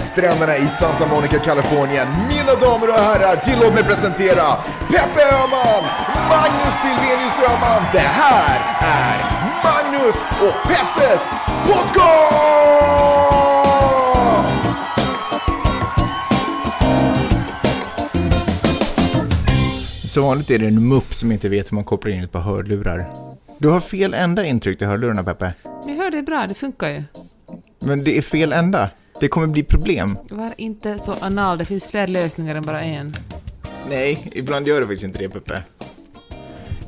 stränderna i Santa Monica, Kalifornien. Mina damer och herrar, tillåt mig presentera Peppe Öhman, Magnus Silvenius Öhman. Det här är Magnus och Peppes podcast! Som vanligt är det en mupp som inte vet hur man kopplar in ett par hörlurar. Du har fel ända intryckt i hörlurarna, Peppe. Ni hör det bra, det funkar ju. Men det är fel ända. Det kommer bli problem. Var inte så anal, det finns fler lösningar än bara en. Nej, ibland gör det faktiskt inte det, Peppe.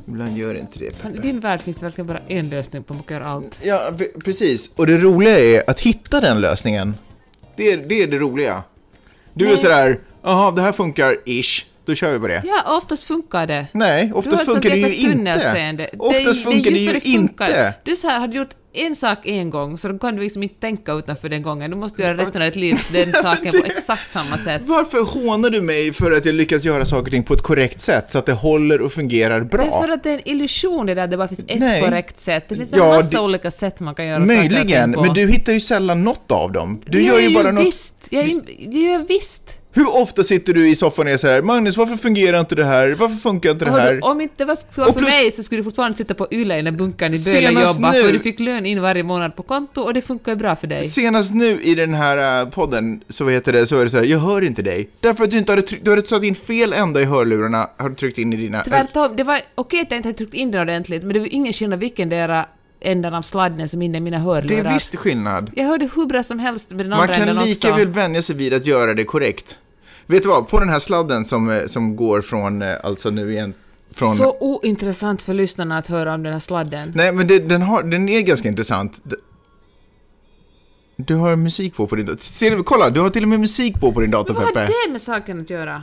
Ibland gör det inte det, Fan, I Peppe. din värld finns det verkligen bara en lösning på göra allt. Ja, pre- precis. Och det roliga är att hitta den lösningen. Det är det, är det roliga. Du är Nej. sådär, jaha, det här funkar, ish. Då kör vi på det. Ja, oftast funkar det. Nej, oftast funkar det ju inte. Oftast är- funkar det just ju vad funkar. inte. Du så här, har du gjort en sak en gång, så då kan du liksom inte tänka utanför den gången. Du måste göra resten av ditt liv den saken på exakt samma sätt. Varför hånar du mig för att jag lyckas göra saker och ting på ett korrekt sätt så att det håller och fungerar bra? Det är för att det är en illusion det där, det bara finns ett Nej. korrekt sätt. Det finns en Ja, massa det- olika sätt man kan göra saker och Möjligen, ting på. men du hittar ju sällan något av dem. Du det gör ju bara något... visst. Jag, är- det gör jag visst. Hur ofta sitter du i soffan och är så här, Magnus, varför fungerar inte det här? Varför funkar inte det här? du, om inte det var så för plus- mig så skulle du fortfarande sitta på Yle i den bunkern i och jobba, nu- för du fick lön in varje månad på konto och det funkar ju bra för dig. Senast nu i den här äh, podden, så heter det, så är det så här, jag hör inte dig. Därför att du inte hade tryckt, du hade satt in fel ända i hörlurarna, har du tryckt in i dina... Tvärtom, det var okej att jag inte hade tryckt in den ordentligt, men det var ingen skillnad vilken där ändan av sladden som inne i mina det hörlurar. är visst skillnad. Jag hörde hur bra som helst med den Man andra kan ändan lika också. väl vänja sig vid att göra det korrekt. Vet du vad, på den här sladden som, eh, som går från, eh, alltså nu igen, från... Så ointressant för lyssnarna att höra om den här sladden. Nej, men det, den, har, den är ganska intressant. Du har musik på på din dator. Ser du, kolla, du har till och med musik på på din dator, Men vad har Peppe. det med saken att göra?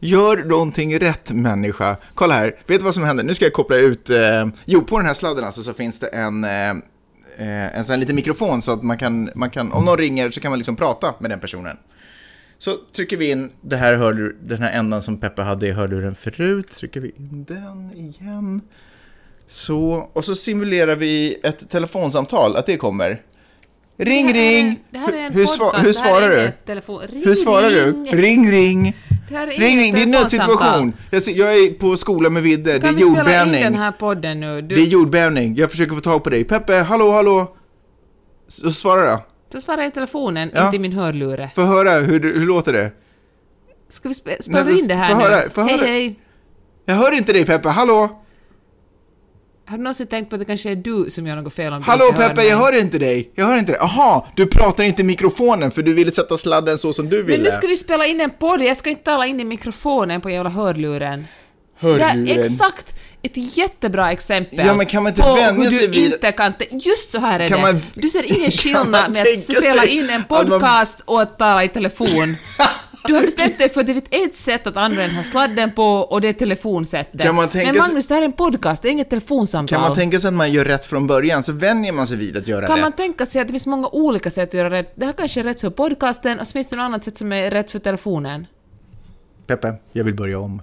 Gör någonting rätt, människa. Kolla här, vet du vad som händer? Nu ska jag koppla ut... Eh, jo, på den här sladden alltså så finns det en... Eh, eh, en sån här liten mikrofon så att man kan, man kan... Om någon ringer så kan man liksom prata med den personen. Så trycker vi in det här hörlur, den här ändan som Peppe hade i hörluren förut. Trycker vi in den igen. Så, och så simulerar vi ett telefonsamtal, att det kommer. Ring, ring! Det här är en hur, podcast, hur svarar du? Telefon. Ring, Hur svarar du? ring. Ring, ring! Det här är Ring, det är en nödsituation. Jag, jag är på skola med Vidde, det är Kan vi spela in jordbävning. den här podden nu? Du, Det är jordbävning, jag försöker få tag på dig. Peppe, hallå, hallå? Så svara då. Svarar jag i telefonen, Ja. inte i min hörlure. Få höra, hur, hur låter det? Ska vi spe- spela Nej, in det här få nu? höra, få hej, höra. hej. Jag hör inte dig Peppe, hallå? Har du någonsin tänkt på att det kanske är du som gör något fel om du Hallå inte Peppe, mig? jag hör inte dig. Jag hör inte dig. Aha, du pratar inte i mikrofonen för du ville sätta sladden så som du ville. Men nu ska vi spela in en podd, jag ska inte tala in i mikrofonen på jävla hörluren. Hörluren. Är exakt ett jättebra exempel Ja, men kan man inte på hur du vid- inte kan... Just så här är Kan det. man- Du ser ingen Kan skillnad med att spela in en att man- podcast och att tala i telefon. Du har bestämt dig för att det är ett sätt att använda den här sladden på och det är telefonsättet. Kan man tänka Men Magnus, det här är en podcast, det är inget telefonsamtal. Kan man tänka sig att man gör rätt från början så vänjer man sig vid att göra Kan rätt. man tänka sig att det finns många olika sätt att göra rätt? Det här kanske är rätt för podcasten och så finns det något annat sätt som är rätt för telefonen. Peppe, jag vill börja om.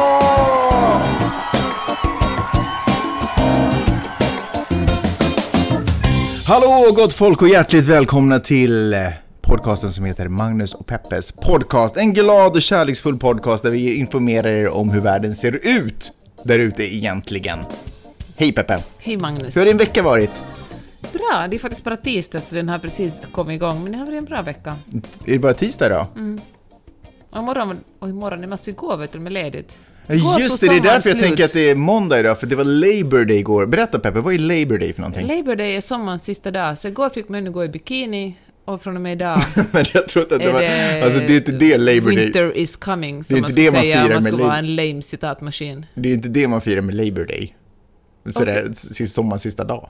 Hallå gott folk och hjärtligt välkomna till eh, podcasten som heter Magnus och Peppes podcast. En glad och kärleksfull podcast där vi informerar er om hur världen ser ut där ute egentligen. Hej Peppe! Hej Magnus. Hur har din vecka varit? Bra, det är faktiskt bara tisdag så den har precis kommit igång, men det har varit en bra vecka. Är det bara tisdag idag? Och imorgon, och imorgon, det måste ju gå vet du, med ledigt. Just det, det är därför jag tänker att det är måndag idag, för det var Labour Day igår. Berätta Peppe, vad är Labour Day för någonting? Labour Day är sommarens sista dag, så igår fick man gå i bikini och från och med idag Men jag trodde att det var... det Alltså det är inte det Labour Day... Winter is coming, som Det är man inte skulle det man säga om man skulle vara en lame citatmaskin. Det är inte det man firar med Labour Day. Sådär, okay. sommarens sista dag.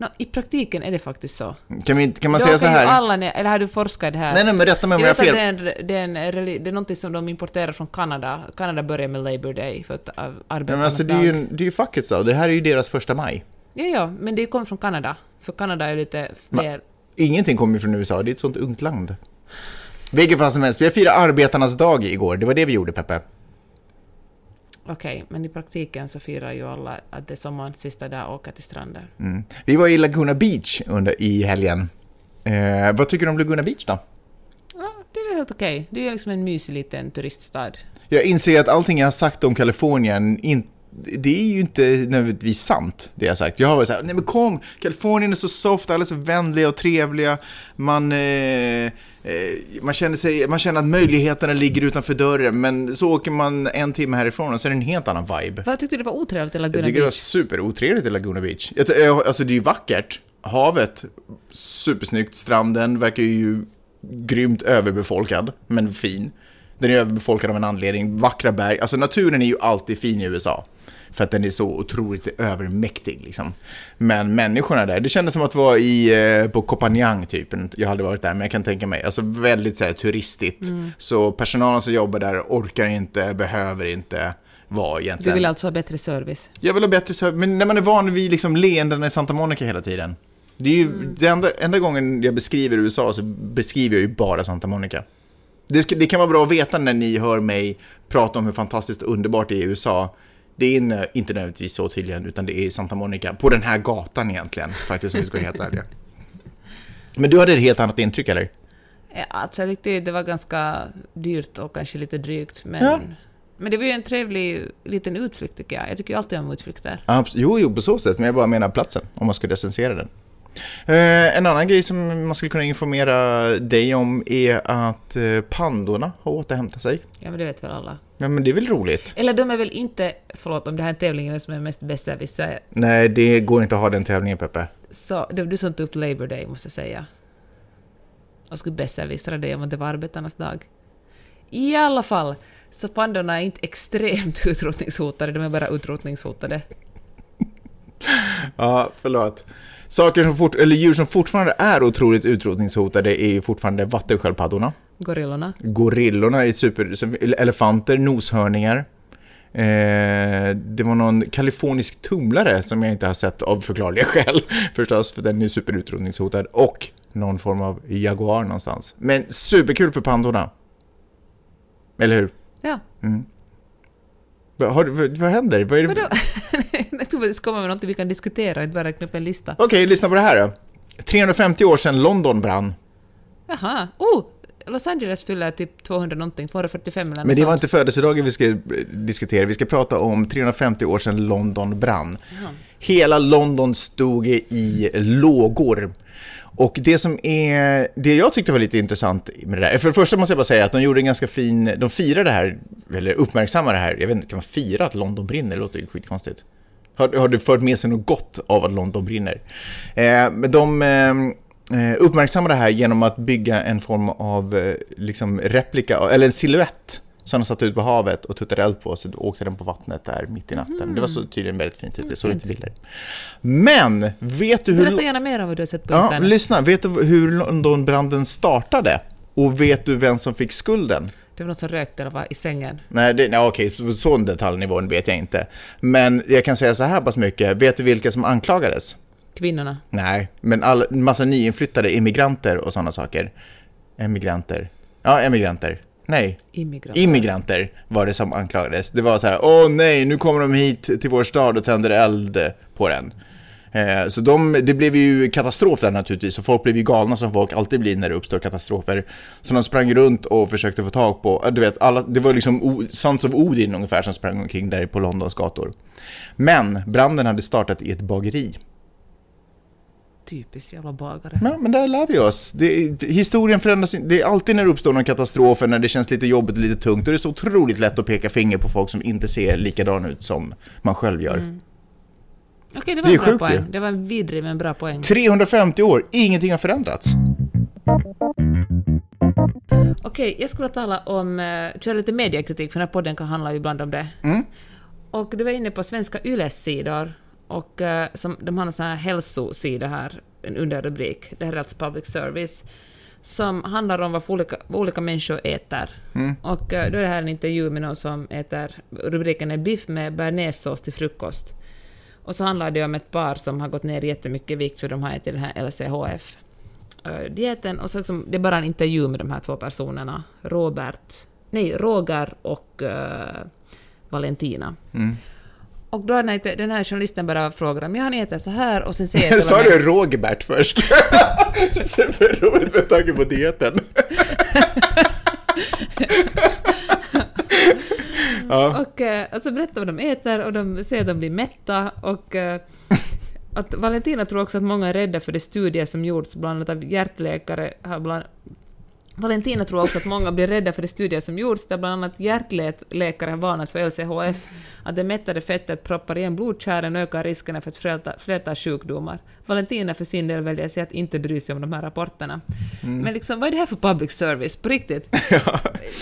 Nå, I praktiken är det faktiskt så. Kan, vi, kan man Då säga så här? Alla, eller har du forskat i det här? Nej, nej, men rätta mig om jag har fel. det är, en, det, är en, det är någonting som de importerar från Kanada. Kanada börjar med Labour Day för att Nej, men arbetarnas alltså, det är ju, det är ju fackets dag. Det här är ju deras första maj. Ja, ja, men det kommer från Kanada. För Kanada är lite mer... Ingenting kommer från USA, det är ett sånt ungt land. Vilket fall som helst, vi har firat arbetarnas dag igår. Det var det vi gjorde, Peppe. Okej, men i praktiken så firar ju alla att det är sommarens sista dag och åker till stranden. Mm. Vi var i Laguna Beach under, i helgen. Eh, vad tycker du om Laguna Beach då? Ja, det är helt okej. Det är liksom en mysig liten turiststad. Jag inser att allting jag har sagt om Kalifornien, in, det är ju inte nödvändigtvis sant, det jag har sagt. Jag har varit såhär, nej men kom, Kalifornien är så soft, alla är så vänliga och trevliga. Man, eh, man, känner sig, man känner att möjligheterna ligger utanför dörren, men så åker man en timme härifrån och så är det en helt annan vibe. Vad tyckte du det var otrevligt i Jag Laguna tycker det var Beach? superotrevligt i Laguna Beach. Jag, jag, alltså det är ju vackert. Havet, supersnyggt. Stranden verkar ju grymt överbefolkad, men fin. Den är överbefolkad av en anledning. Vackra berg. Alltså naturen är ju alltid fin i USA. För att den är så otroligt övermäktig liksom. Men människorna där, det kändes som att vara i, eh, på Kopanjang typ. Jag hade varit där, men jag kan tänka mig. Alltså väldigt så här, turistigt. Så personalen som jobbar där orkar inte, behöver inte vara Du vill alltså ha bättre service? Jag vill ha bättre service, men när man är van vid liksom leenden i Santa Monica hela tiden. Det är ju, det enda, enda gången jag beskriver USA så beskriver jag ju bara Santa Monica. Det, ska, det kan vara bra att veta när ni hör mig prata om hur fantastiskt underbart det är i USA. Det är in- inte nödvändigtvis så tydligen, utan det är Santa Monica, på den här gatan egentligen, faktiskt om vi ska vara helt ärliga. Men du hade ett helt annat intryck eller? Ja, alltså, jag tyckte det var ganska dyrt och kanske lite drygt, men... Ja. Men det var ju en trevlig liten utflykt tycker jag. Jag tycker ju alltid om utflykter. Abs- Jo, jo, på så sätt, men jag bara menar platsen, om man ska recensera den. Eh, en annan grej som man skulle kunna informera dig om är att eh, pandorna har återhämtat sig. Ja, men det vet väl alla. Ja, men det är väl roligt? Eller de är väl inte... Förlåt, om det här är en tävling vem som är mest besserwisser, Nej, det går inte att ha den tävlingen, Peppe. så det var du som tog upp Labour Day, måste jag säga. Jag skulle besserwissra dig om det var arbetarnas dag. I alla fall, så pandorna är inte extremt utrotningshotade, de är bara utrotningshotade. Ja, förlåt. Saker som fort, eller djur som fortfarande är otroligt utrotningshotade är ju fortfarande vattensköldpaddorna. Gorillorna. Gorillorna är super... Elefanter, noshörningar. Eh, det var någon kalifornisk tumlare som jag inte har sett av förklarliga skäl förstås, för den är superutrotningshotad. Och någon form av jaguar någonstans. Men superkul för pandorna. Eller hur? Ja, Vad, har, vad, vad händer? Vad är det? vadå? jag trodde skulle komma med något vi kan diskutera, inte bara räkna upp en lista. Okej, lyssna på det här då. 350 år sedan London brann. Jaha. Oh! Los Angeles fyller typ 200 någonting, 245 eller Men det något var inte födelsedagen vi ska diskutera, vi ska prata om 350 år sedan London brann. Hela London stod i lågor. Och det som är, det jag tyckte var lite intressant med det där, för det första måste jag bara säga att de gjorde en ganska fin, de firade det här, eller uppmärksammade det här, jag vet inte, kan man fira att London brinner? Det låter ju skitkonstigt. Har, har det fört med sig något gott av att London brinner? Eh, men de eh, eh uppmärksammar uppmärksammade det här genom att bygga en form av eh, liksom replika, eller en silhuett som de satte ut på havet och tuttade eld på, så då åkte den på vattnet där mitt i natten. Det var så tydligen väldigt fint ut, jag såg lite bilder. Men, vet du hur... Berätta gärna mer om vad du har sett på Ja, internet. lyssna. Vet du hur Londonbranden startade? Och vet du vem som fick skulden? Det var något som rökte eller var i sängen. Nej, det, nej okej, på sån detaljnivå vet jag inte. Men jag kan säga så här pass mycket. Vet du vilka som anklagades? Kvinnorna. Nej, men all, massa nyinflyttade immigranter och sådana saker. Emigranter. Ja, emigranter. Nej, Immigranter. immigranter var det som anklagades. Det var så här, åh nej, nu kommer de hit till vår stad och tänder eld på den. Eh, så de, det blev ju katastrof där naturligtvis, och folk blev ju galna som folk alltid blir när det uppstår katastrofer. Så de sprang runt och försökte få tag på, eh, du vet, alla, det var liksom Sons of Odin ungefär som sprang omkring där på Londons gator. Men branden hade startat i ett bageri. Typiskt jävla bagare. Ja, men där lär vi oss. Det, historien förändras. Det är alltid när det uppstår någon katastrof, när det känns lite jobbigt och lite tungt, och det är så otroligt lätt att peka finger på folk som inte ser likadan ut som man själv gör. Mm. Okej, det var Det en bra sjukt poäng. ju. Det var en vidrig men bra poäng. 350 år, ingenting har förändrats. Okej, jag skulle tala om, eh, köra lite mediekritik, för den här podden kan handla ibland om det. Mm. Och du var inne på svenska Yles sidor och eh, som, de har en sån här hälsosida här, en underrubrik, det här är alltså public service, som handlar om vad olika, vad olika människor äter. Och eh, då är det här en intervju med någon som äter, rubriken är biff med bearnaisesås till frukost. Och så handlar det om ett par som har gått ner jättemycket vikt, så de har ätit den här LCHF-dieten. Och så liksom, det är bara en intervju med de här två personerna, Robert, nej, Roger och eh, Valentina. Och då den här, den här journalisten bara frågat om ja, han äter så här och sen säger jag Sa du Rogbert först? Superroligt med tanke på dieten. ja. Och, eh, och så berättar vad de äter och de säger att de blir mätta och eh, att Valentina tror också att många är rädda för de studier som gjorts bland annat av hjärtläkare har bland Valentina tror också att många blir rädda för de studier som gjorts där bland annat hjärtläkare har varnat för LCHF, att det mättade fettet proppar igen blodkärlen och ökar riskerna för ett flertal, flertal sjukdomar. Valentina för sin del väljer sig att inte bry sig om de här rapporterna. Men liksom, vad är det här för public service? På riktigt?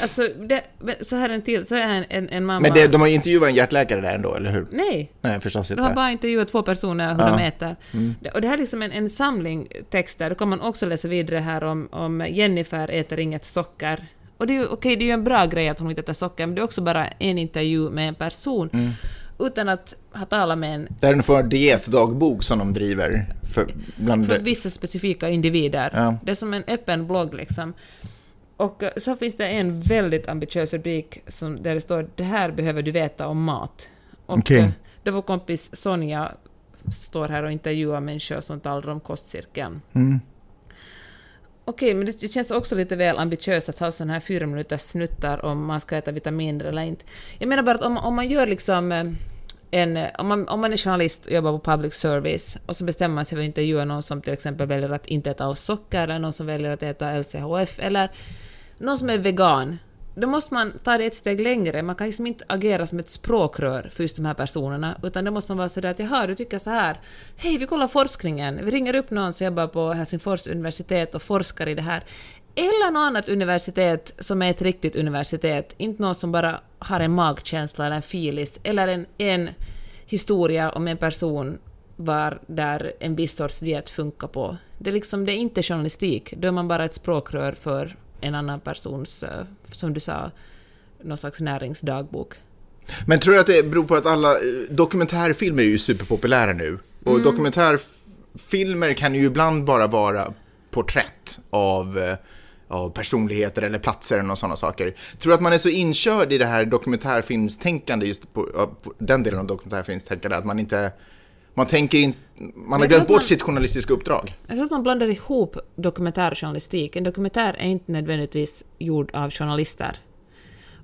Alltså, det, så här en till, så är en, en, en mamma... Men det, de har ju intervjuat en hjärtläkare där ändå, eller hur? Nej, Nej, förstås de har inte. bara intervjuat två personer hur de äter. Det- Och det här är liksom en, en samling texter. Då kan man också läsa vidare här om, om Jennifer äter inget socker. Och det är ju okej, det är ju en bra grej att hon inte äter socker, men det är också bara en intervju med en person. Utan att ha talat med en Det är en av dietdagbok som de driver för, bland... för vissa specifika individer. Ja. Det är som en öppen blogg liksom. Och eh, så finns det en väldigt ambitiös rubrik som, där det står ”Det här behöver du veta om mat”. Och Okej. eh, då vår kompis Sonja står här och intervjuar människor som talar om kostcirkeln. Mm. Okej, men det känns också lite väl ambitiöst att ha sådana här fyra minuters snuttar om man ska äta vitaminer eller inte. Jag menar bara att om, om man gör liksom eh, en, om, man, om man är journalist och jobbar på public service och så bestämmer man sig för att intervjua någon som till exempel väljer att inte äta alls socker eller någon som väljer att äta LCHF eller någon som är vegan, då måste man ta det ett steg längre. Man kan liksom inte agera som ett språkrör för just de här personerna, utan då måste man vara sådär att jaha, du tycker så här. Hej, vi kollar forskningen. Vi ringer upp någon som jobbar på Helsingfors universitet och forskar i det här. Eller något annat universitet som är ett riktigt universitet, inte någon som bara har en magkänsla eller en filis, eller en, en historia om en person var där en viss sorts diet funkar på. Det är, liksom, det är inte journalistik, då är man bara ett språkrör för en annan persons, eh, som du sa, någon slags näringsdagbok. Men tror du att det beror på att alla eh, dokumentärfilmer är ju superpopulära nu? Och dokumentärfilmer kan ju ibland bara vara porträtt av, eh, av personligheter eller platser eller sådana saker. Tror du att man är så inkörd i det här dokumentärfilmstänkande, just på, på den delen av dokumentärfilmstänkande, att man inte... Man tänker inte... Man har glömt bort man- sitt journalistiska uppdrag. Jag tror att man blandar ihop dokumentärjournalistik. En dokumentär är inte nödvändigtvis gjord av journalister.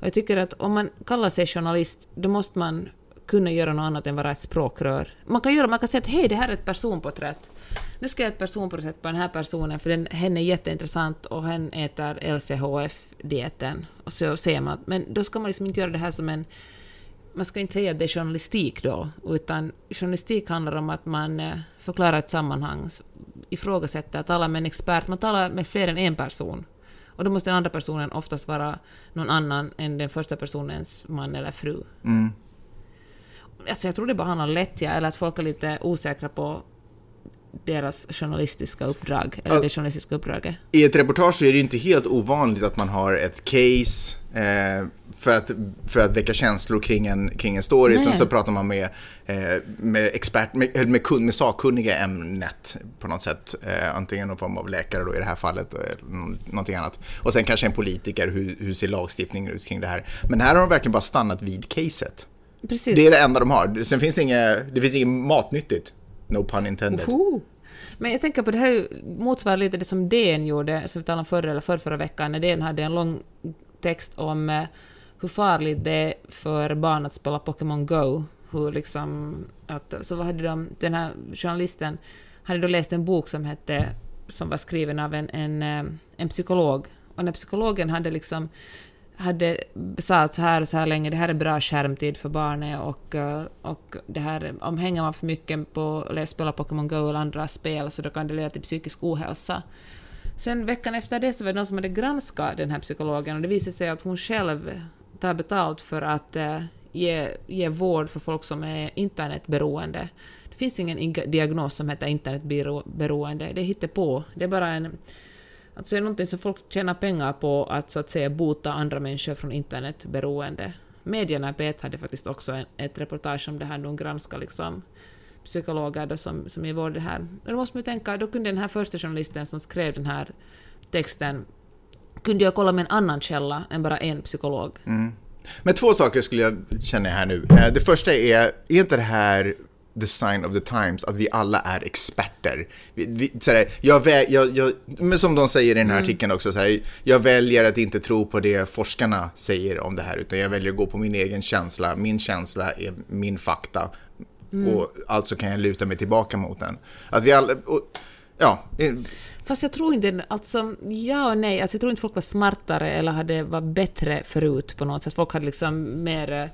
Och jag tycker att om man kallar sig journalist, då måste man kunna göra något annat än vara ett språkrör. Man kan, göra, man kan säga att hej, det här är ett personporträtt. Nu ska jag göra ett personporträtt på den här personen, för den, hen är jätteintressant och hen äter LCHF-dieten. Och så ser man, att- men då ska man liksom inte göra det här som en man ska inte säga att det är journalistik då, utan journalistik handlar om att man eh, förklarar ett sammanhang, ifrågasätter, talar med en expert, man talar med fler än en person. Och då måste den andra personen oftast vara någon annan än den första personens man eller fru. Mm. Alltså jag tror det bara handlar om lättja, eller att folk är lite osäkra på deras journalistiska uppdrag, eller Ja. det journalistiska uppdraget. I ett reportage så är det inte helt ovanligt att man har ett case eh, för, att, för att väcka känslor kring en, kring en story. Nej. Sen så pratar man med, eh, med, expert, med, eller med, kun, med sakkunniga ämnet på något sätt. Eh, antingen någon form av läkare då i det här fallet, eller nå- någonting annat. Och sen kanske en politiker, hur, hur ser lagstiftningen ut kring det här? Men här har de verkligen bara stannat vid caset. Precis. Det är det enda de har. Sen finns det inget, det finns inget matnyttigt. No pun intended. Oho. Men jag tänker på det här ju- motsvarar lite det som DN gjorde, som vi talade om förra eller förra, förra veckan, när DN hade en lång text om eh, hur farligt det är för barn att spela Pokémon Go. Hur liksom, att, så vad hade de, den här journalisten hade då läst en bok som hette, som var skriven av en, en, eh, en psykolog. Och när psykologen hade liksom hade sagt så här och så här länge, det här är bra skärmtid för barnet och, eh, och det här, om hänger man för mycket på att spela Pokémon Go eller andra spel så då kan det leda till psykisk ohälsa. Sen veckan efter det så var det någon som hade granskat den här psykologen och det visade sig att hon själv tar betalt för att eh, ge, ge vård för folk som är internetberoende. Det finns ingen diagnos som heter internetberoende. Det är hittepå. Det är bara en... Alltså det är någonting som folk tjänar pengar på att så att säga bota andra människor från internetberoende. Medierna P1 hade faktiskt också en, ett reportage om det här, de granskar liksom psykologer då som, som ger vård det här. Och då måste man ju tänka, då kunde den här första journalisten som skrev den här texten kunde jag kolla med en annan källa än bara en psykolog. Mm. Men två saker skulle jag känna här nu. Eh, det första är, är inte det här the sign of the times, att vi alla är experter? Vi, vi, så här, jag, vä- jag, jag, men som de säger i den här artikeln också, så här, jag väljer att inte tro på det forskarna säger om det här, utan jag väljer att gå på min egen känsla. Min känsla är min fakta. Och alltså kan jag luta mig tillbaka mot den. Att vi alla, och, ja, Fast jag tror inte, alltså ja och nej, alltså jag tror inte folk var smartare eller hade var bättre förut på något sätt. Folk hade liksom mer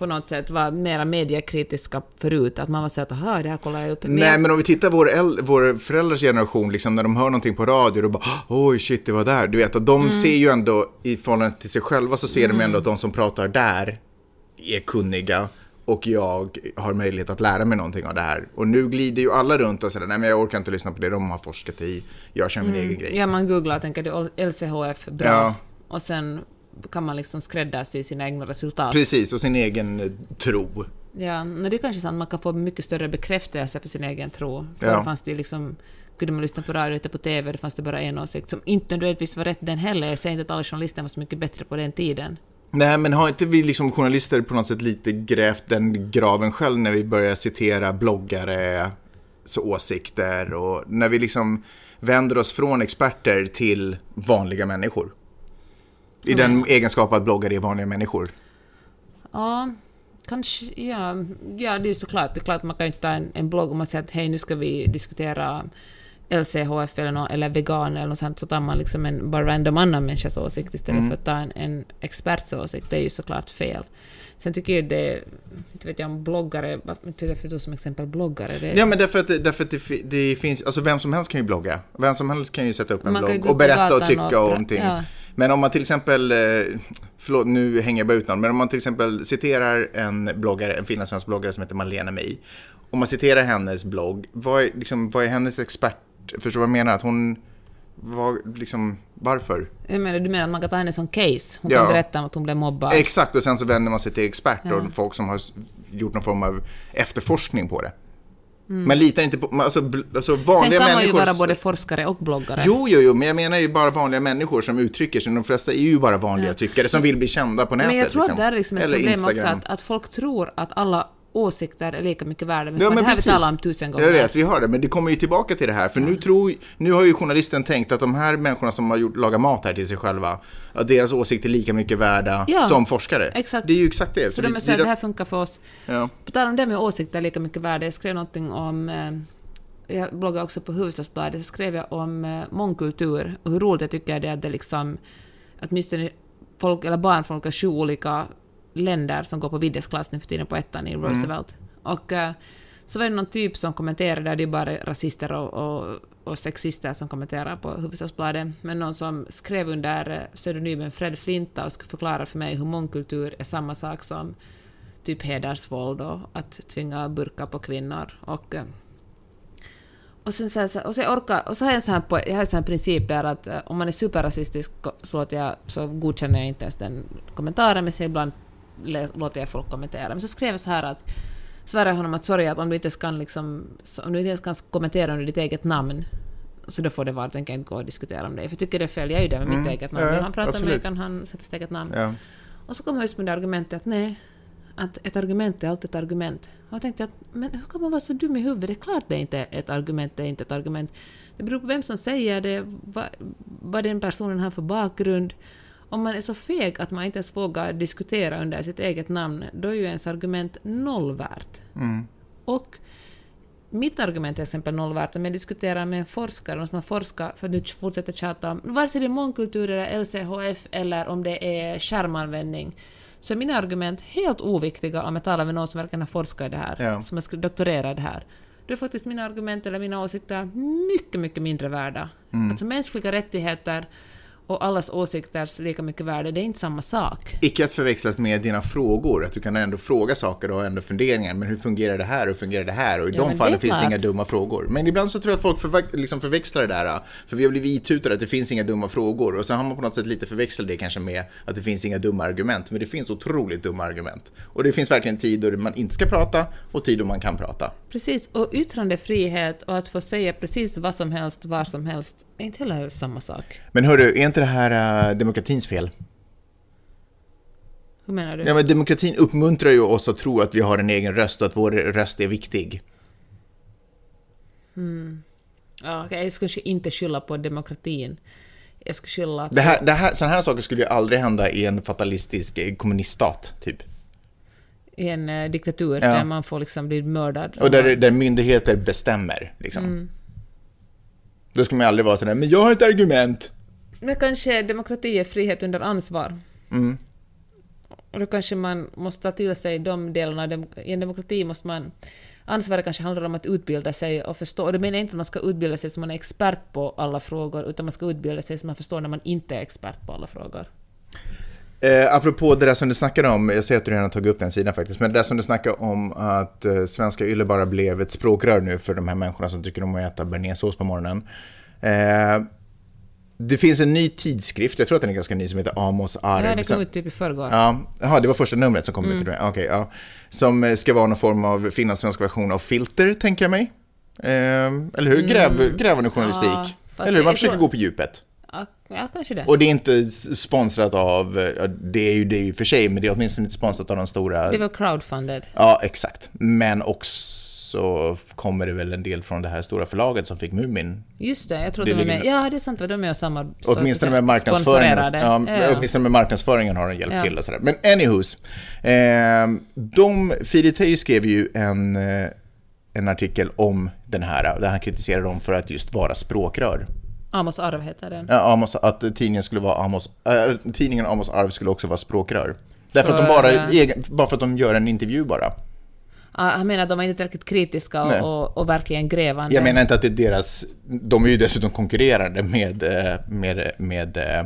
på något sätt var mera mediekritiska förut, att man var så att aha, det här kollar jag upp. Men Nej, men om vi tittar vår, äl- vår föräldrars generation, liksom, när de hör någonting på radio, då bara oj shit, det var där. Du vet att de Mm. ser ju ändå, i förhållande till sig själva, så ser de ändå att de som pratar där är kunniga och jag har möjlighet att lära mig någonting av det här. Och nu glider ju alla runt och säger nej men jag orkar inte lyssna på det de har forskat i, jag kör min egen grej. Ja, man googlar och tänker LCHF bra. Ja. Och sen kan man liksom skräddarsy sina egna resultat. Precis, och sin egen eh, tro. Ja, men det är kanske sant, man kan få mycket större bekräftelse för sin egen tro. Förr Ja. fanns det liksom, kunde man lyssna på radio eller på TV, det fanns det bara en åsikt som inte nödvändigtvis var rätt den heller. Jag säger inte att alla journalister var så mycket bättre på den tiden. Nej, men har inte vi liksom journalister på något sätt lite grävt den graven själv när vi börjar citera bloggare, så åsikter och när vi liksom vänder oss från experter till vanliga människor? I den egenskap att bloggare är vanliga människor. Ja, kanske, ja, ja det är ju såklart, det är klart man kan inte ta en, en blogg och man säger att hej nu ska vi diskutera LCHF eller, nå eller vegan eller något sånt, så tar man liksom en bara random annan människas åsikt istället för att ta en, en experts åsikt. Det är ju såklart fel. Sen tycker jag det, inte vet jag om bloggare, vet jag som exempel bloggare, det, Ja, men därför att, därför att det, det finns, alltså vem som helst kan ju blogga. Vem som helst kan ju sätta upp en Man blogg och berätta och tycka och och pra- någonting. ja. Men om man till exempel, eh, förlåt nu hänger jag bara ut någon, men om man till exempel citerar en bloggare, en finlandssvensk bloggare som heter Malena May. Om man citerar hennes blogg, vad är, liksom, vad är hennes expert, förstår du vad jag menar? Att hon, vad, liksom, varför? Jag menar, du menar att man kan ta henne som case? Hon Ja. kan berätta om att hon blev mobbad? Exakt, och sen så vänder man sig till experter Ja. och folk som har gjort någon form av efterforskning på det. Man litar inte på, alltså, alltså Mm. Sen vanliga kan man ju människor... vara både forskare och bloggare. Jo, jo, jo, men jag menar ju bara vanliga människor som uttrycker sig. De flesta är ju bara vanliga tyckare som vill bli kända på nätet. Men jag tror liksom. att det är liksom ett Eller problem Instagram. också, att, att folk tror att alla åsikter är lika mycket värda. Men, Ja, fan, men det här precis. vi talat om tusen gånger. Jag vet, vi har det, men det kommer ju tillbaka till det här. För nu, tror, nu har ju journalisten tänkt att de här människorna som har gjort, lagat mat här till sig själva, att deras åsikter är lika mycket värda Ja, som forskare. exakt. Det är ju exakt det. Vi- de är så det det här funkar för oss. ja. På tal om det med åsikter är lika mycket värde, jag skrev någonting om... Eh, jag bloggade också på Hufvudstadsbladet, så skrev jag om eh, mångkultur och hur roligt jag tycker det är att det liksom... Åtminstone folk, eller barn från sju olika länder som går på videsklass nu för tiden på ettan i Roosevelt. Och eh, så var det någon typ som kommenterade, det är bara rasister och, och, och sexister som kommenterar på Hufvudstadsbladet, men någon som skrev under eh, pseudonymen Fred Flinta och skulle förklara för mig hur mångkultur är samma sak som typ hedersvåld och att tvinga burka på kvinnor. Och, eh, och, sen, så, här- och, så, orkar, och så har jag så här, på, jag har så här princip där att om man är superrasistisk så, jag, så godkänner jag inte ens den kommentaren, men ibland låter jag folk kommentera. Men så skrev jag så här att svarade honom att sorry, att om du inte kan, liksom, om du inte ens kan kommentera under ditt eget namn så då får det vara, jag tänker inte gå och diskutera om det. För jag tycker det är fel, jag är ju det med mitt Mm. eget namn. Ja, Vill han prata med mig kan han sätta sitt eget namn. Ja. Och så kom han just med det argumentet att nej, att ett argument är alltid ett argument. Och jag tänkte att men hur kan man vara så dum i huvudet? Det är klart det är inte ett argument, det är inte ett argument. Det beror på vem som säger det, vad, vad den personen har för bakgrund. Om man är så feg att man inte ens vågar diskutera under sitt eget namn, då är ju ens argument noll värt. Mm. Och mitt argument är till exempel noll värt om jag diskuterar med en forskare, någon som har forskat, för att nu fortsätter tjata om vare sig det är mångkultur eller LCHF eller om det är skärmanvändning, så är mina argument helt oviktiga om jag talar med någon som verkligen har forskat i det här, Ja. som har skri- doktorerat i det här. Då är faktiskt mina argument eller mina åsikter mycket, mycket mindre värda. Alltså mänskliga rättigheter och allas åsikters lika mycket värde, det är inte samma sak. Icke att förväxlas med dina frågor, att du kan ändå fråga saker och ha ändå funderingar. Men hur fungerar det här hur fungerar det här? Och i Ja, de det fallen är finns det inga dumma frågor. Men ibland så tror jag att folk förva- liksom förväxlar det där. För vi har blivit itutade att det finns inga dumma frågor. Och så har man på något sätt lite förväxlat det kanske med att det finns inga dumma argument. Men det finns otroligt dumma argument. Och det finns verkligen tid då man inte ska prata och tid då man kan prata. Precis, och yttrandefrihet och att få säga precis vad som helst, var som helst, är inte heller samma sak. Men hörru, är inte det här äh, demokratins fel? Hur menar du? Ja, men demokratin uppmuntrar ju oss att tro att vi har en egen röst och att vår röst är viktig. Ja, okej, jag skulle inte skylla på demokratin. Jag skulle skylla på... Det här, det här, sådana här saker skulle ju aldrig hända i en fatalistisk eh, kommuniststat, typ. i en eh, diktatur Ja. där man får liksom bli mördad. Och där, där myndigheter bestämmer, liksom. Mm. Då ska man aldrig vara sådär, men jag har ett argument. Men kanske demokrati är frihet under ansvar. Mm. Och då kanske man måste ta till sig de delarna. I en demokrati måste man... Ansvaret kanske handlar om att utbilda sig och förstå. Och det menar jag inte att man ska utbilda sig som man är expert på alla frågor, utan man ska utbilda sig så man förstår när man inte är expert på alla frågor. Eh, apropå det där som du snackade om, jag ser att du redan har tagit upp den sidan faktiskt, men det där som du snackade om att eh, svenska Yle bara blev ett språkrör nu för de här människorna som tycker om att äta bearnaisesås på morgonen. Eh, det finns en ny tidskrift, jag tror att den är ganska ny, som heter Amos Arv. Ja, det kom ut typ i förrgår. Ja, det var första numret som kom Mm. ut. Okej, ja. Som eh, ska vara någon form av finlandssvensk version av Filter, tänker jag mig. Eh, eller hur? Gräv, Grävande journalistik. Mm. Ja, eller hur? Man försöker gå på djupet. Ja, kanske det. Och det är inte sponsrat av, det är ju det är ju för sig, men det är åtminstone inte sponsrat av de stora... Det väl crowdfunded? Ja, exakt. Men också kommer det väl en del från det här stora förlaget som fick Mumin. Just det, jag tror Det de är med. Ja, det är sant, de är samma... Åtminstone med marknadsföringen. Ja. Ja. Åtminstone med marknadsföringen har den hjälpt Ja. till och sådär. Men anyhoos. Eh, de, Filip Teijer skrev ju en, eh, en artikel om den här, där han kritiserade dem för att just vara språkrör. Amos Arv heter den. Ja, Amos, att tidningen skulle vara Amos, äh, tidningen Amos Arv skulle också vara språkrör. Därför att de För, bara, bara för att de gör en intervju bara. Han menar att de är inte tillräckligt kritiska och, och, och verkligen grävande. Jag menar inte att det är deras, de är ju dessutom konkurrerande med, eh, med, med eh,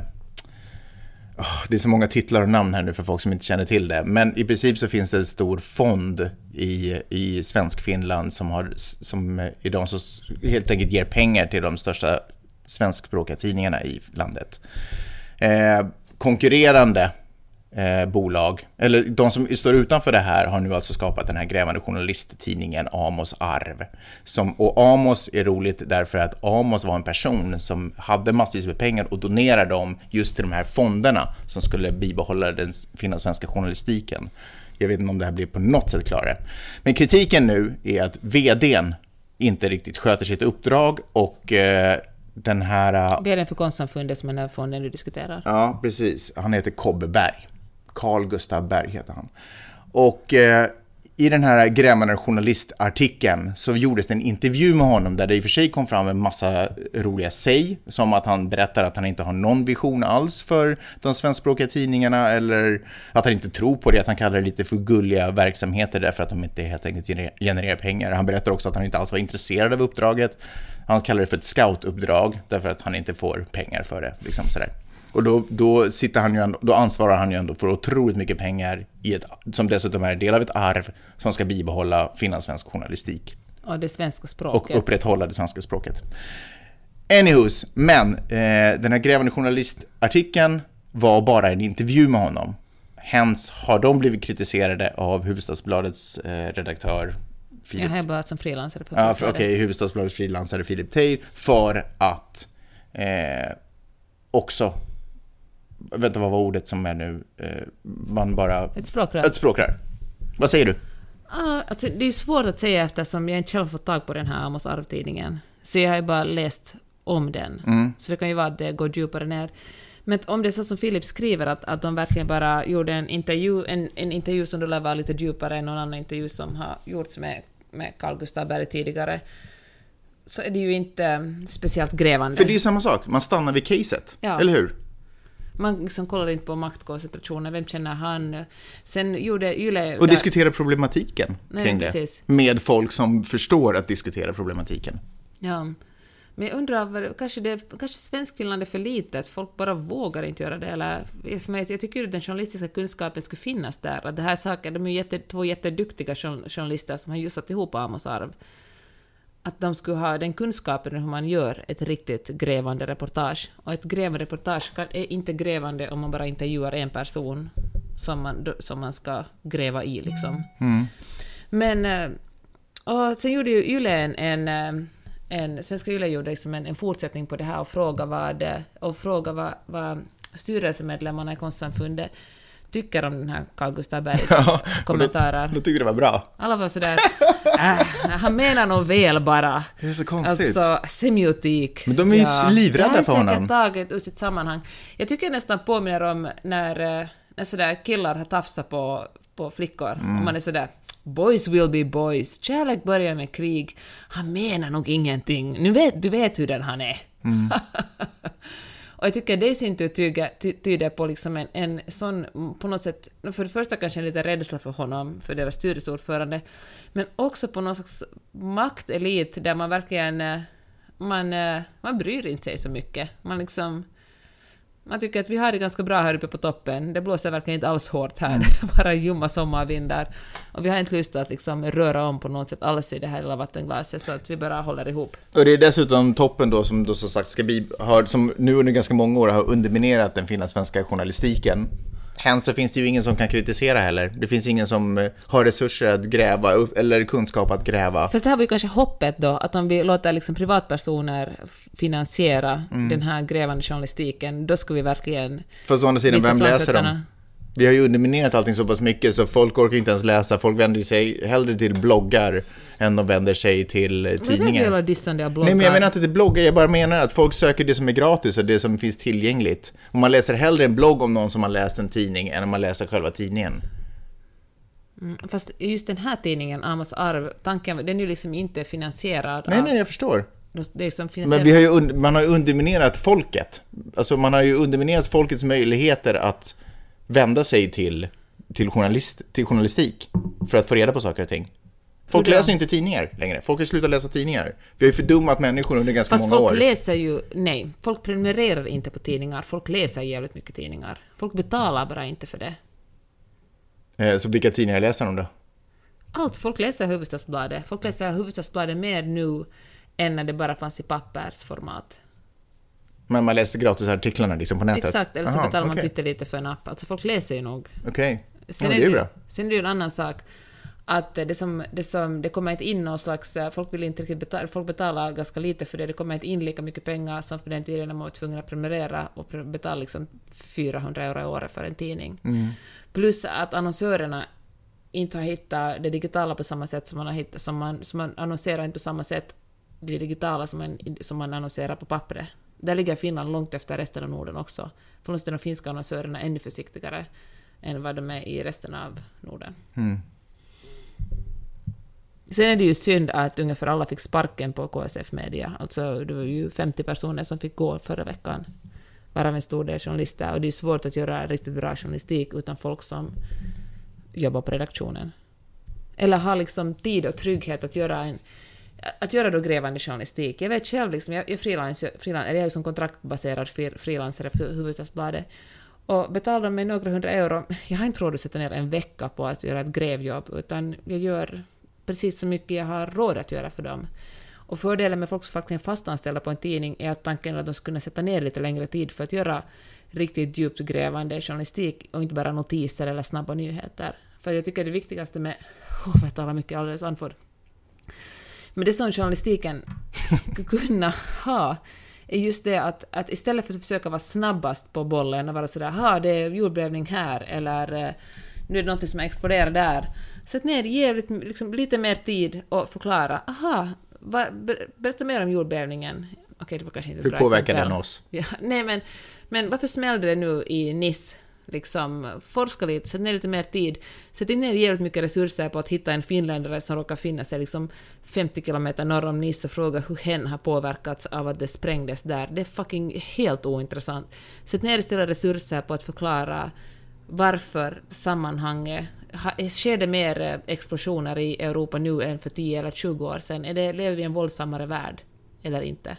åh, det är så många titlar och namn här nu för folk som inte känner till det. Men i princip så finns det en stor fond i, i Svensk-Finland som, har, som är de som helt enkelt ger pengar till de största svenskspråkiga tidningarna i landet. Eh, konkurrerande eh, bolag, eller de som står utanför det här har nu alltså skapat den här grävande journalisttidningen Amos Arv. Som, och Amos är roligt därför att Amos var en person som hade massvis med pengar och donerade dem just till de här fonderna som skulle bibehålla den finlandssvenska journalistiken. Jag vet inte om det här blir på något sätt klarare. Men kritiken nu är att vdn inte riktigt sköter sitt uppdrag och eh, den här... den för konstsamfundet som är den här fonden du diskuterar. Ja, precis. Han heter Kobbe Berg. Carl Gustav Berg heter han. Och eh, i den här grämmande journalistartikeln så gjordes det en intervju med honom där det i och för sig kom fram en massa roliga säg, som att han berättar att han inte har någon vision alls för de svenskspråkiga tidningarna eller att han inte tror på det, att han kallar det lite för gulliga verksamheter därför att de inte helt enkelt genererar pengar. Han berättar också att han inte alls var intresserad av uppdraget. Han kallar det för ett scoutuppdrag därför att han inte får pengar för det. Liksom sådär. Och då, då, sitter han ju ändå, då ansvarar han ju ändå för otroligt mycket pengar i ett, som dessutom är en del av ett arv som ska bibehålla finlandssvensk journalistik Och det svenska och språket. upprätthålla det svenska språket. Anyhoos, men eh, den här grävande journalistartikeln var bara en intervju med honom. Hens har de blivit kritiserade av Hufvudstadsbladets eh, redaktör Filip Jag är bara som frilansare på Ja, okej, Hufvudstadsbladets frilansare Filip Teijer för att eh, också, vänta vad var ordet som är nu, eh, man bara, Ett språkrör. ett språkrör. Vad säger du? Ah, alltså, det är svårt att säga eftersom jag inte själv fått tag på den här Amos Arv-tidningen. Så jag har ju bara läst om den. Mm. Så det kan ju vara att det går djupare ner. Men om det är så som Filip skriver, att, att de verkligen bara gjorde en intervju, en, en intervju som då lär vara lite djupare än någon annan intervju som har gjorts med, med Carl Gustav Berg tidigare, så är det ju inte speciellt grävande. För det är ju samma sak, man stannar vid caset, Ja. eller hur? Man liksom kollar inte på maktkoncentrationen, vem känner han? Sen gjorde Yle... Och diskutera problematiken Nej, kring det. precis. Med folk som förstår att diskutera problematiken. Ja. Men jag undrar, kanske, det, kanske Svenskfinland är för litet, folk bara vågar inte göra det. Eller, för mig, jag tycker ju att den journalistiska kunskapen skulle finnas där. Att det här saker, de är ju jätte, två jätteduktiga jour- journalister som har just satt ihop Amos arv. Att de skulle ha den kunskapen hur man gör ett riktigt grävande reportage. Och ett grävande reportage är inte grävande om man bara intervjuar en person som man, som man ska gräva i liksom. Men... eh, Och sen gjorde ju Yle en, en, eh, en Svenska Yle gjorde liksom en, en fortsättning på det här och frågade vad, och fråga vad, vad styrelsemedlemmarna i konstsamfundet tycker om den här Carl Gustaf Bergs kommentarer. Då tyckte det var bra. Alla var sådär, äh, han menar nog väl bara. Det är så konstigt. Alltså, semiotik. Men de är ju livrädda det här för är honom. säkert taget ur sitt sammanhang. Jag tycker nästan påminner om när, eh, när sådär killar har tafsat på, på flickor. Mm. Och man är sådär Boys will be boys. Kärlek börjar med krig. Han menar nog ingenting. Nu vet, du vet hur den han är. Mm. Och jag tycker det i sin tur ty, tyder på liksom en, en sån, mm, på något sätt, för det första kanske en liten rädsla för honom, för deras styrelseordförande, men också på någon slags maktelit där man verkligen, eh, man, eh, man bryr inte sig så mycket. Man liksom, man tycker att vi har det ganska bra här uppe på toppen. Det blåser verkligen inte alls hårt här, bara ljumma sommarvindar. Och vi har inte lust att liksom röra om på något sätt alls i det här lilla vattenglaset, så att vi bara håller ihop. Och det är dessutom toppen då som då som sagt ska bli, har, som nu under ganska många år har underminerat den finlandssvenska journalistiken. Hen så finns det ju ingen som kan kritisera heller. Det finns ingen som eh, har resurser att gräva upp, eller kunskap att gräva. Fast det här var ju kanske hoppet då, att om vi låter liksom privatpersoner finansiera Mm. den här grävande journalistiken, då ska vi verkligen För å andra sidan, vem läser dem? Vi har ju underminerat allting så pass mycket så folk orkar inte ens läsa. Folk vänder sig hellre till bloggar än de vänder sig till eh, Vad är det tidningar. jävla dissande av bloggar? Nej, men jag menar inte till bloggar, jag bara menar att folk söker det som är gratis och det som finns tillgängligt. Och man läser hellre en blogg om någon som har läst en tidning än om man läser själva tidningen. Mm, Fast just den här tidningen, Amos arv, tanken, den är ju liksom inte finansierad Nej, av... nej, jag förstår. Det är som finansierad... Men vi har ju man har ju underminerat folket. Alltså man har ju underminerat folkets möjligheter att vända sig till, till, journalist, till journalistik för att få reda på saker och ting. Folk läser inte tidningar längre. Folk har slutat läsa tidningar. Vi har ju fördummat människor under ganska Fast många folk år. läser ju... Nej, folk prenumererar inte på tidningar. Folk läser jävligt mycket tidningar. Folk betalar bara inte för det. Eh, Så vilka tidningar läser de då? Allt. Folk läser Hufvudstadsbladet. Folk läser Hufvudstadsbladet mer nu än när det bara fanns i pappersformat. Men man läser gratisartiklarna liksom på nätet? Exakt, eller så Aha, betalar man okej. pyttelite för en app. Alltså folk läser ju nog. Okej, Sen, ja, är det är det, bra. sen är det ju en annan sak att det som, det som, det kommer inte in någon slags, eh, folk vill inte riktigt betala, folk betalar ganska lite för det, det kommer inte in lika mycket pengar som på den tiden när man var tvungen att prenumerera och betala liksom 400 euro i året för en tidning. Mm. Plus att annonsörerna inte har hittat det digitala på samma sätt som man har hittat, som man, som man annonserar inte på samma sätt det digitala som man, som man annonserar på pappret. Där ligger Finland långt efter resten av Norden också. På något sätt är de finska annonsörerna ännu försiktigare än vad de är i resten av Norden. Mm. Sen är det ju synd att ungefär alla fick sparken på KSF Media. Alltså det var ju 50 personer som fick gå förra veckan. Varav en stor del journalister. Och det är svårt att göra riktigt bra journalistik utan folk som jobbar på redaktionen. Eller har liksom tid och trygghet att göra en att göra då grävande journalistik. Jag vet själv, liksom, jag, jag, frilans, frilans, eller jag är ju som kontraktbaserad frilansare för Hufvudstadsbladet. Och betalar mig några hundra euro, jag har inte råd att sätta ner en vecka på att göra ett grävjobb, utan jag gör precis så mycket jag har råd att göra för dem. Och fördelen med folk som faktiskt är fastanställda på en tidning är att tanken är att de skulle kunna sätta ner lite längre tid för att göra riktigt djupt grävande journalistik och inte bara notiser eller snabba nyheter. För jag tycker det viktigaste med... Åh, oh, jag talar mycket alldeles andfådd. Men det som journalistiken skulle kunna ha är just det att, att istället för att försöka vara snabbast på bollen och vara sådär ”ha, det är jordbävning här” eller eh, ”nu är det något som exploderar där”. Sätt ner jävligt, liksom, lite mer tid och förklara ”aha, va, ber, berätta mer om jordbävningen”. Okej, det var kanske inte ett Hur bra påverkar exempel. den oss? Ja, nej, men, men varför smällde det nu i Nice? Liksom, forska lite, sätt ner lite mer tid. Sätt ner jävligt mycket resurser på att hitta en finländare som råkar finna sig liksom 50 kilometer norr om Nice och fråga hur hen har påverkats av att det sprängdes där. Det är fucking helt ointressant. Sätt ner istället resurser på att förklara varför sammanhanget... ha- Sker det mer eh, explosioner i Europa nu än för 10 eller 20 år sedan? Är det, lever vi i en våldsammare värld? Eller inte?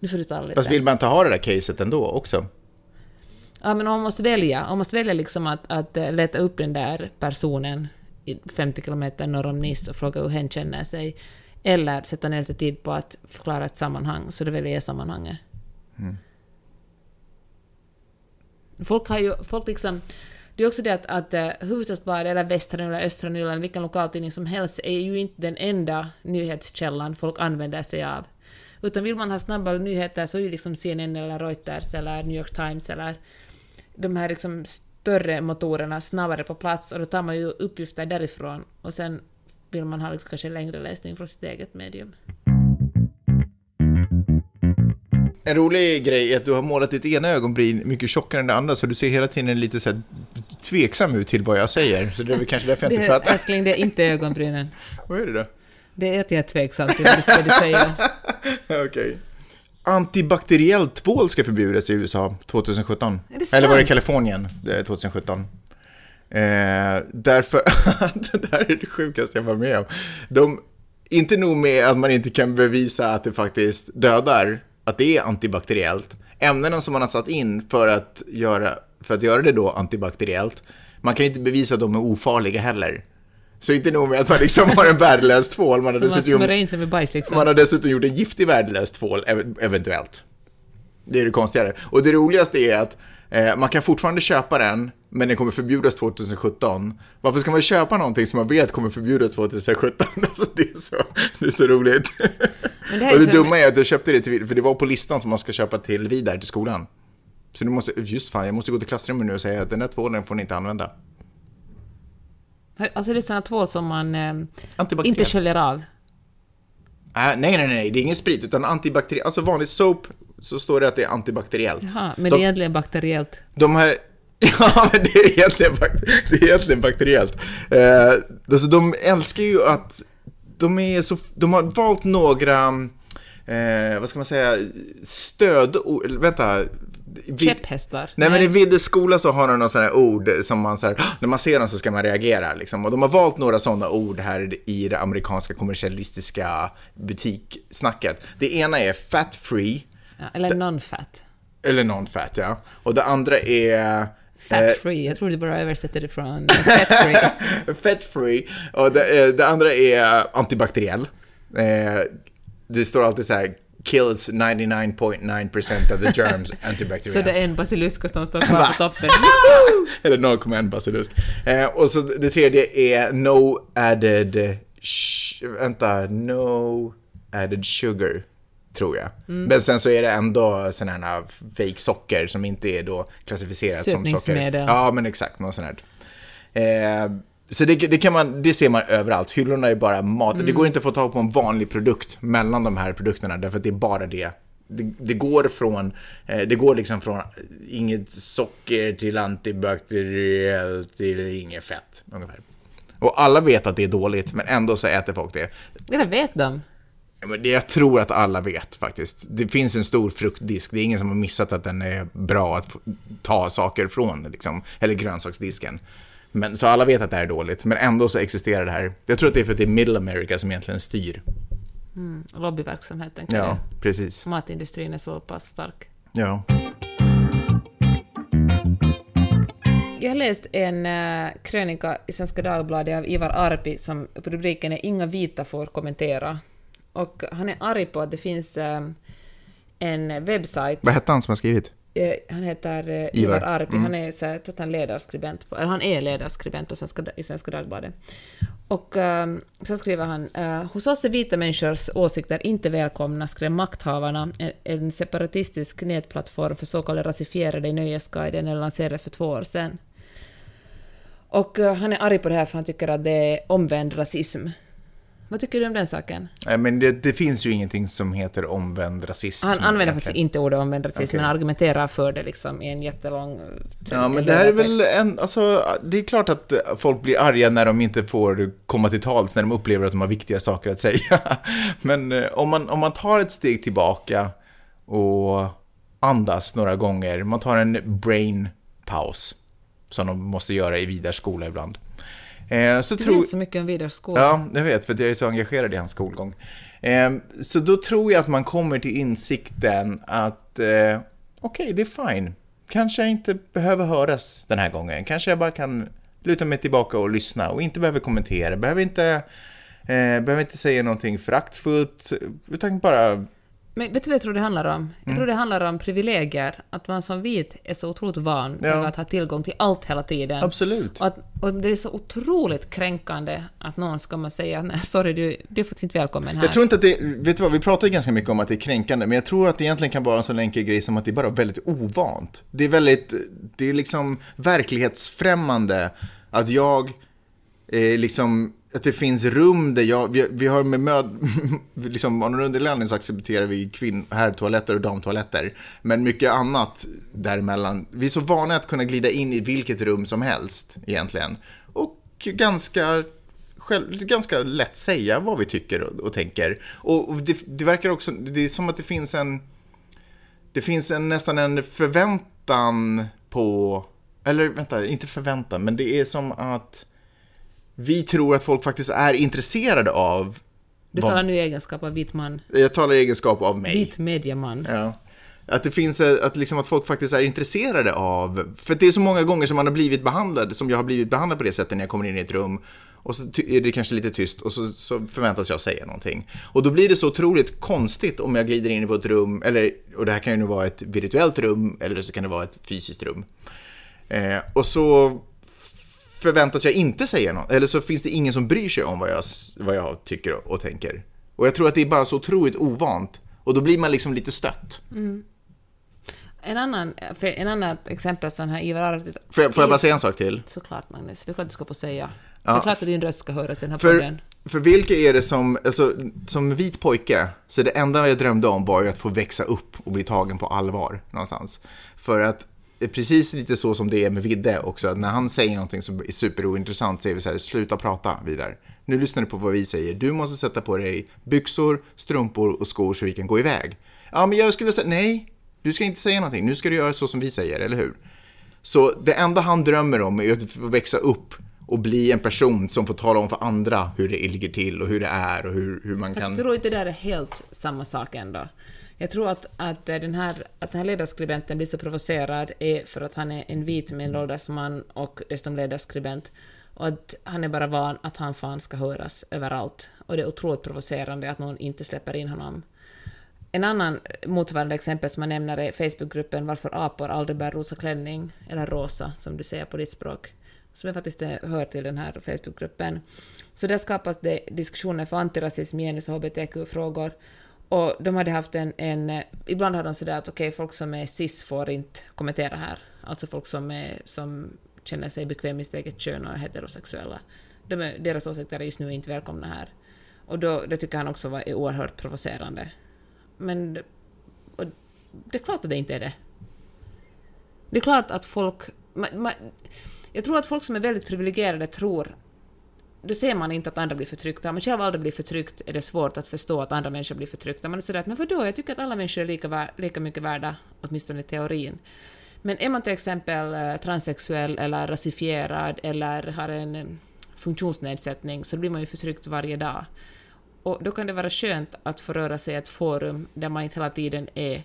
Nu får du tala lite. Fast vill man inte ha det där caset ändå också? Ja, men man måste välja. Man måste välja liksom att, att eh, leta upp den där personen i 50 kilometer norr om Nice och fråga hur hen känner sig. Eller sätta ner lite tid på att förklara ett sammanhang, så det väljer jag sammanhanget. Folk har ju, folk liksom... Det är också det att, att uh, Hufvudstadsbladet eller Västra Nyland, Östra Nyland, vilken lokaltidning som helst är ju inte den enda nyhetskällan folk använder sig av. Utan vill man ha snabbare nyheter så är det liksom CNN eller Reuters eller New York Times eller de här liksom större motorerna snabbare på plats och då tar man ju uppgifter därifrån och sen vill man ha liksom kanske längre läsning från sitt eget medium. En rolig grej är att du har målat ditt ena ögonbryn mycket tjockare än det andra, så du ser hela tiden lite så här tveksam ut till vad jag säger. Så det är väl kanske därför jag inte fattar. älskling, det är inte ögonbrynen. Vad är det då? Det är att jag är tveksam till vad du säger. Okej. Antibakteriell tvål ska förbjudas i USA 2017. Är det Eller var det? Kalifornien det är 2017? Eh, därför, det här är det sjukaste jag var med om. De, inte nog med att man inte kan bevisa att det faktiskt dödar, att det är antibakteriellt. Ämnena som man har satt in för att göra, för att göra det då antibakteriellt, man kan inte bevisa att de är ofarliga heller. Så inte nog med att man liksom har en värdelös tvål, man har man dessutom in sig med bajs liksom. man har dessutom gjort en giftig värdelös tvål, ev- eventuellt. Det är det konstigare. Och det roligaste är att eh, man kan fortfarande köpa den, men den kommer förbjudas 2017. Varför ska man köpa någonting som man vet kommer förbjudas 2017? Alltså, det, är så, det är så roligt. Det Och det dumma är att jag köpte det till, för det var på listan som man ska köpa till vidare till skolan. Så du måste, just fan, jag måste gå till klassrummet nu och säga att den där tvålen får ni inte använda. Alltså det är sådana tvål som man eh, inte sköljer av. Äh, nej, nej, nej, det är ingen sprit, utan antibakteriell, alltså vanligt soap, så står det att det är antibakteriellt. Jaha, men De- det är egentligen bakteriellt. De här... Ja, men det är egentligen, det är egentligen bakteriellt. Eh, alltså, de älskar ju att... De, är så, de har valt några... Eh, vad ska man säga? Stöd... Vänta. Vid- Käpphästar. Nej, men i Viddes skola så har de några sådana ord som man så här, när man ser dem så ska man reagera liksom. Och de har valt några sådana ord här i det amerikanska kommersialistiska butiksnacket. Det ena är fat free, Ja, eller non-fat. eller non-fat ja. Och det andra är... Fat eh, free. Jag tror du bara översätter det från fat free. Fat free. Och det, eh, det andra är antibakteriell. Eh, det står alltid så här, kills 99.9% of the germs, antibacterial. Så det är en basilusk som står kvar på toppen. Eller 0,1 basilusk. Eh, och så det tredje är no added... Vänta, no added sugar. Tror jag. Mm. Men sen så är det ändå sådana här fake socker som inte är då klassificerat som socker. Ja, men exakt. Något sånt här. Eh, så det, det, kan man, det ser man överallt. Hyllorna är bara mat. Mm. Det går inte att få tag på en vanlig produkt mellan de här produkterna därför att det är bara det. Det, det går från, eh, det går liksom från inget socker till antibakteriellt till inget fett ungefär. Och alla vet att det är dåligt men ändå så äter folk det. Eller vet de? Det jag tror att alla vet faktiskt. Det finns en stor fruktdisk. Det är ingen som har missat att den är bra att ta saker från, liksom. Eller grönsaksdisken. Men, så alla vet att det här är dåligt, men ändå så existerar det här. Jag tror att det är för att det är Middle America som egentligen styr. Lobbyverksamheten kan Ja, det. precis. Matindustrin är så pass stark. Ja. Jag har läst en uh, krönika i Svenska Dagbladet av Ivar Arpi som på rubriken är ”Inga vita får kommentera”. Och han är arg på att det finns eh, en webbsajt Vad hette han som har skrivit? Eh, han heter eh, Ivar. Ivar Arpi, han är så här, han ledarskribent, på, eller han är ledarskribent på Svenska, i Svenska Dagbladet. Och ehm, så skriver han, eh, hos oss är vita människors åsikter inte välkomna, skrev makthavarna, en, en separatistisk nätplattform för så kallade rasifierade i Nöjesguiden, eller lanserade för två år sedan. Och eh, han är arg på det här för han tycker att det är omvänd rasism. Vad tycker du om den saken? Nej, men det, det finns ju ingenting som heter omvänd rasism. Han använder egentligen. faktiskt inte ordet omvänd rasism, Okej. men argumenterar för det liksom i en jättelång... eh, Ja, men det här är väl en, alltså, det är klart att folk blir arga när de inte får komma till tals, när de upplever att de har viktiga saker att säga. Men eh, om man, om man tar ett steg tillbaka och andas några gånger, man tar en brain paus, som de måste göra i Vidars skola ibland. Eh, så Du tror... vet så mycket om Vidars skola. Ja, jag vet, för jag är så engagerad i hans skolgång. Eh, så då tror jag att man kommer till insikten att eh, okej, det är fine. Kanske jag inte behöver höras den här gången. Kanske jag bara kan luta mig tillbaka och lyssna och inte behöver kommentera. Behöver inte, eh, behöver inte säga någonting föraktfullt, utan bara Men vet du vad jag tror det handlar om? Mm. Jag tror det handlar om privilegier. Att man som vit är så otroligt van Ja. att ha tillgång till allt hela tiden. absolut. Och, att, och det är så otroligt kränkande att någon ska man säga nej, sorry, du, du är faktiskt inte välkommen här. Jag tror inte att det, vet du vad, vi pratar ju ganska mycket om att det är kränkande, men jag tror att det egentligen kan vara en sån enkel grej som att det är bara väldigt ovant. Det är väldigt, det är liksom verklighetsfrämmande att jag, eh, liksom, att det finns rum där jag, vi, vi har med möd, liksom av någon underlig så accepterar vi kvinn, herrtoaletter och damtoaletter, men mycket annat däremellan. Vi är så vana att kunna glida in i vilket rum som helst egentligen. Och ganska själv, ganska lätt säga vad vi tycker och, och tänker. Och, och det, det verkar också, det är som att det finns en, det finns en, nästan en förväntan på, eller vänta, inte förväntan, men det är som att vi tror att folk faktiskt är intresserade av, Du vad- talar nu i egenskap av vit man. jag talar i egenskap av mig. Vit mediaman. Ja. Att det finns, eh, att, liksom att folk faktiskt är intresserade av, för det är så många gånger som man har blivit behandlad, som jag har blivit behandlad på det sättet när jag kommer in i ett rum och så är det kanske lite tyst och så, så förväntas jag säga någonting. Och då blir det så otroligt konstigt om jag glider in på ett rum, eller, och det här kan ju nu vara ett virtuellt rum, eller så kan det vara ett fysiskt rum. Eh, och så förväntas jag inte säga något, eller så finns det ingen som bryr sig om vad jag, vad jag tycker och, och tänker. Och jag tror att det är bara så otroligt ovant. Och då blir man liksom lite stött. En annan, en annan exempel sån här Ivar Arvid... Får jag, får jag bara säga en sak till? Såklart Magnus, det är klart du ska få säga. Ja. Det är klart att din röst ska höras i den här För, podden. för vilka är det som, alltså, som vit pojke, så det enda jag drömde om var ju att få växa upp och bli tagen på allvar någonstans. För att precis lite så som det är med Vidde också, när han säger någonting som är superointressant så är vi så här, sluta prata vidare. Nu lyssnar du på vad vi säger, du måste sätta på dig byxor, strumpor och skor så vi kan gå iväg. Ja, men jag skulle säga, nej, du ska inte säga någonting, nu ska du göra så som vi säger, eller hur? Så det enda han drömmer om är att få växa upp och bli en person som får tala om för andra hur det ligger till och hur det är och hur, hur man Fast kan... jag tror inte det där är helt samma sak ändå. Jag tror att, att, eh, den här, att den här ledarskribenten blir så provocerad är för att han är en vit medelålders man och dessutom ledarskribent. Och att han är bara van att han fan ska höras överallt. Och det är otroligt provocerande att någon inte släpper in honom. En annan motsvarande exempel som man nämner är Facebookgruppen Varför apor aldrig bär rosa klänning, eller rosa som du säger på ditt språk, som jag faktiskt eh, hör till den här Facebookgruppen. Så där skapas det diskussioner för antirasism, genus och hbtq-frågor. Och de hade haft en, en eh, ibland har de sådär att okej, folk som är cis får inte kommentera här. Alltså folk som, är, som känner sig bekväma i sitt eget kön och är heterosexuella. De är, deras åsikter är just nu inte välkomna här. Och då, det tycker han också var, är oerhört provocerande. Men och det är klart att det inte är det. Det är klart att folk... Man, man, jag tror att folk som är väldigt privilegierade tror... Då ser man inte att andra blir förtryckta. Om man själv aldrig blir förtryckt är det svårt att förstå att andra människor blir förtryckta. Man är sådär att men vadå, jag tycker att alla människor är lika, lika mycket värda, åtminstone i teorin. Men är man till exempel eh, transsexuell eller rasifierad eller har en eh, funktionsnedsättning så blir man ju förtryckt varje dag. Och då kan det vara skönt att få röra sig i ett forum där man inte hela tiden är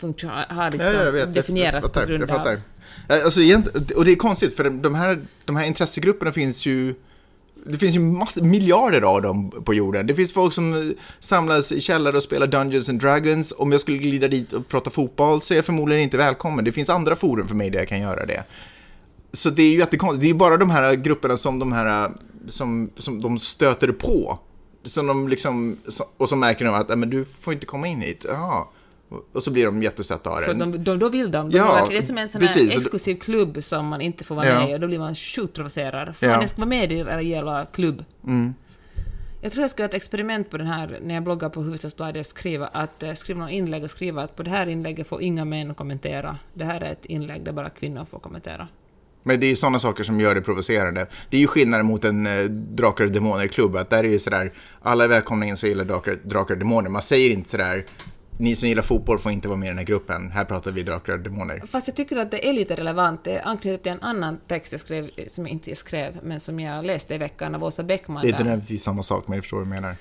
funktion, har liksom Ja, jag vet. definieras jag fattar, på grund jag fattar. av... Eh, Alltså, och det är konstigt, för de här, de här intressegrupperna finns ju... Det finns ju massor, miljarder av dem på jorden. Det finns folk som eh, samlas i källare och spelar Dungeons and Dragons. Om jag skulle glida dit och prata fotboll så är jag förmodligen inte välkommen. Det finns andra forum för mig där jag kan göra det. Så det är ju jättekonstigt. Det är ju bara de här grupperna som de här som, som de stöter på. Som de liksom, och så märker de att "Nej, men du får inte komma in hit. Jaha. Och så blir de jättestötta av det. För de, de, då vill de. de Ja, det är som en sån precis. här exklusiv klubb som man inte får vara Ja. med i och då blir man sjukt provocerad. Fan, Ja. jag ska vara med i er jävla klubb. Mm. Jag tror jag ska göra ett experiment på den här, när jag bloggar på Hufvudstadsbladet, skriva att eh, skriva något inlägg och skriva att på det här inlägget får inga män kommentera. Det här är ett inlägg där bara kvinnor får kommentera. Men det är ju sådana saker som gör det provocerande. Det är ju skillnaden mot en eh, Drakar och Demoner-klubb, att där är ju sådär, alla är välkomna in så gillar Drakar, drakar och Demoner. Man säger inte sådär, ni som gillar fotboll får inte vara med i den här gruppen. Här pratar vi drakar och demoner. Fast jag tycker att det är lite relevant. Det anknyter till en annan text jag skrev, som jag inte skrev, men som jag läste i veckan av Åsa Bäckman. Det är inte nödvändigtvis samma sak, men jag förstår vad du menar.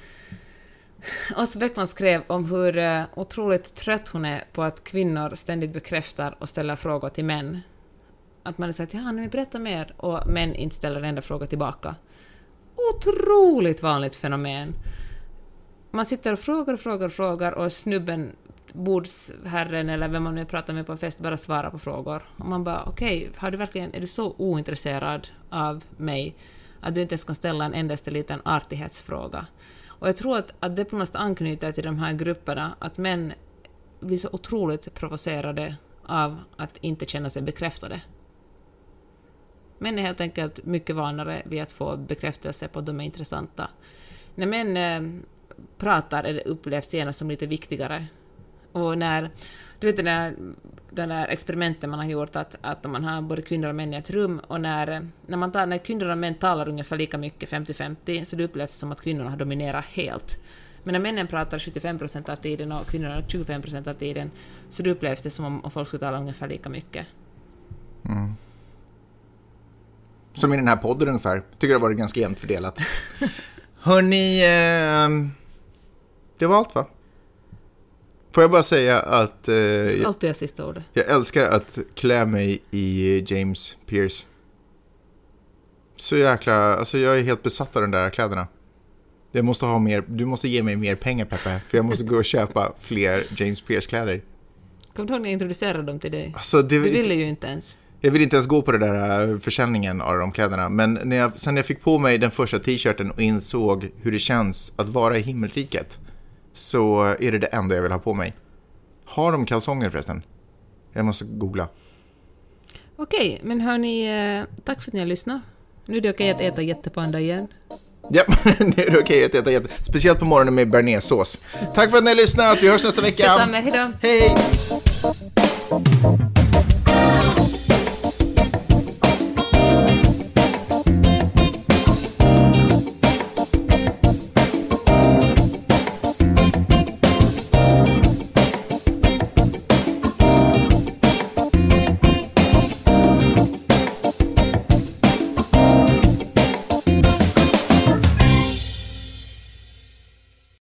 Åsa Bäckman skrev om hur eh, otroligt trött hon är på att kvinnor ständigt bekräftar och ställer frågor till män. Att man är såhär ”ja, nu berätta mer” och män inte ställer en enda fråga tillbaka. Otroligt vanligt fenomen. Man sitter och frågar och frågar och frågar och snubben, bordsherren eller vem man nu pratar med på en fest bara svarar på frågor. Och man bara okej, har du verkligen, är du så ointresserad av mig att du inte ens kan ställa en endaste liten artighetsfråga? Och jag tror att, att det på något sätt anknyter till de här grupperna, att män blir så otroligt provocerade av att inte känna sig bekräftade. Män är helt enkelt mycket vanare vid att få bekräftelse på att de är intressanta. När män eh, pratar det upplevs genast som lite viktigare. Och när, du vet den där, den där experimenten man har gjort att, att man har både kvinnor och män i ett rum och när, när, man tar, när kvinnor och män talar ungefär lika mycket, 50-50, så det upplevs som att kvinnorna har dominerat helt. Men när männen pratar 75% av tiden och kvinnorna 25% av tiden, så det upplevs det som om, om folk skulle tala ungefär lika mycket. Som i den här podden ungefär. Tycker det har varit ganska jämnt fördelat. Hörni, eh, det var allt va? Får jag bara säga att eh, Alltid är sista ordet. jag älskar att klä mig i James Pierce. Så jäkla, alltså jag är helt besatt av de där kläderna. Jag måste ha mer, du måste ge mig mer pengar Peppe, för jag måste gå och köpa fler James Pierce-kläder. Kommer du ihåg när jag introducerade dem till dig? Alltså, det, Du ville ju inte ens. Jag vill inte ens gå på den där äh, försäljningen av de kläderna, men när jag, sen jag fick på mig den första t-shirten och insåg hur det känns att vara i himmelriket, så är det det enda jag vill ha på mig. Har de kalsonger förresten? Jag måste googla. Okej, men hörni, eh, tack för att ni har lyssnat. Nu är det okej att äta jättepanda igen. Ja, det är okej att äta jätte... Speciellt på morgonen med bearnaisesås. Tack för att ni har lyssnat, vi hörs nästa vecka. Hejdå! Hej!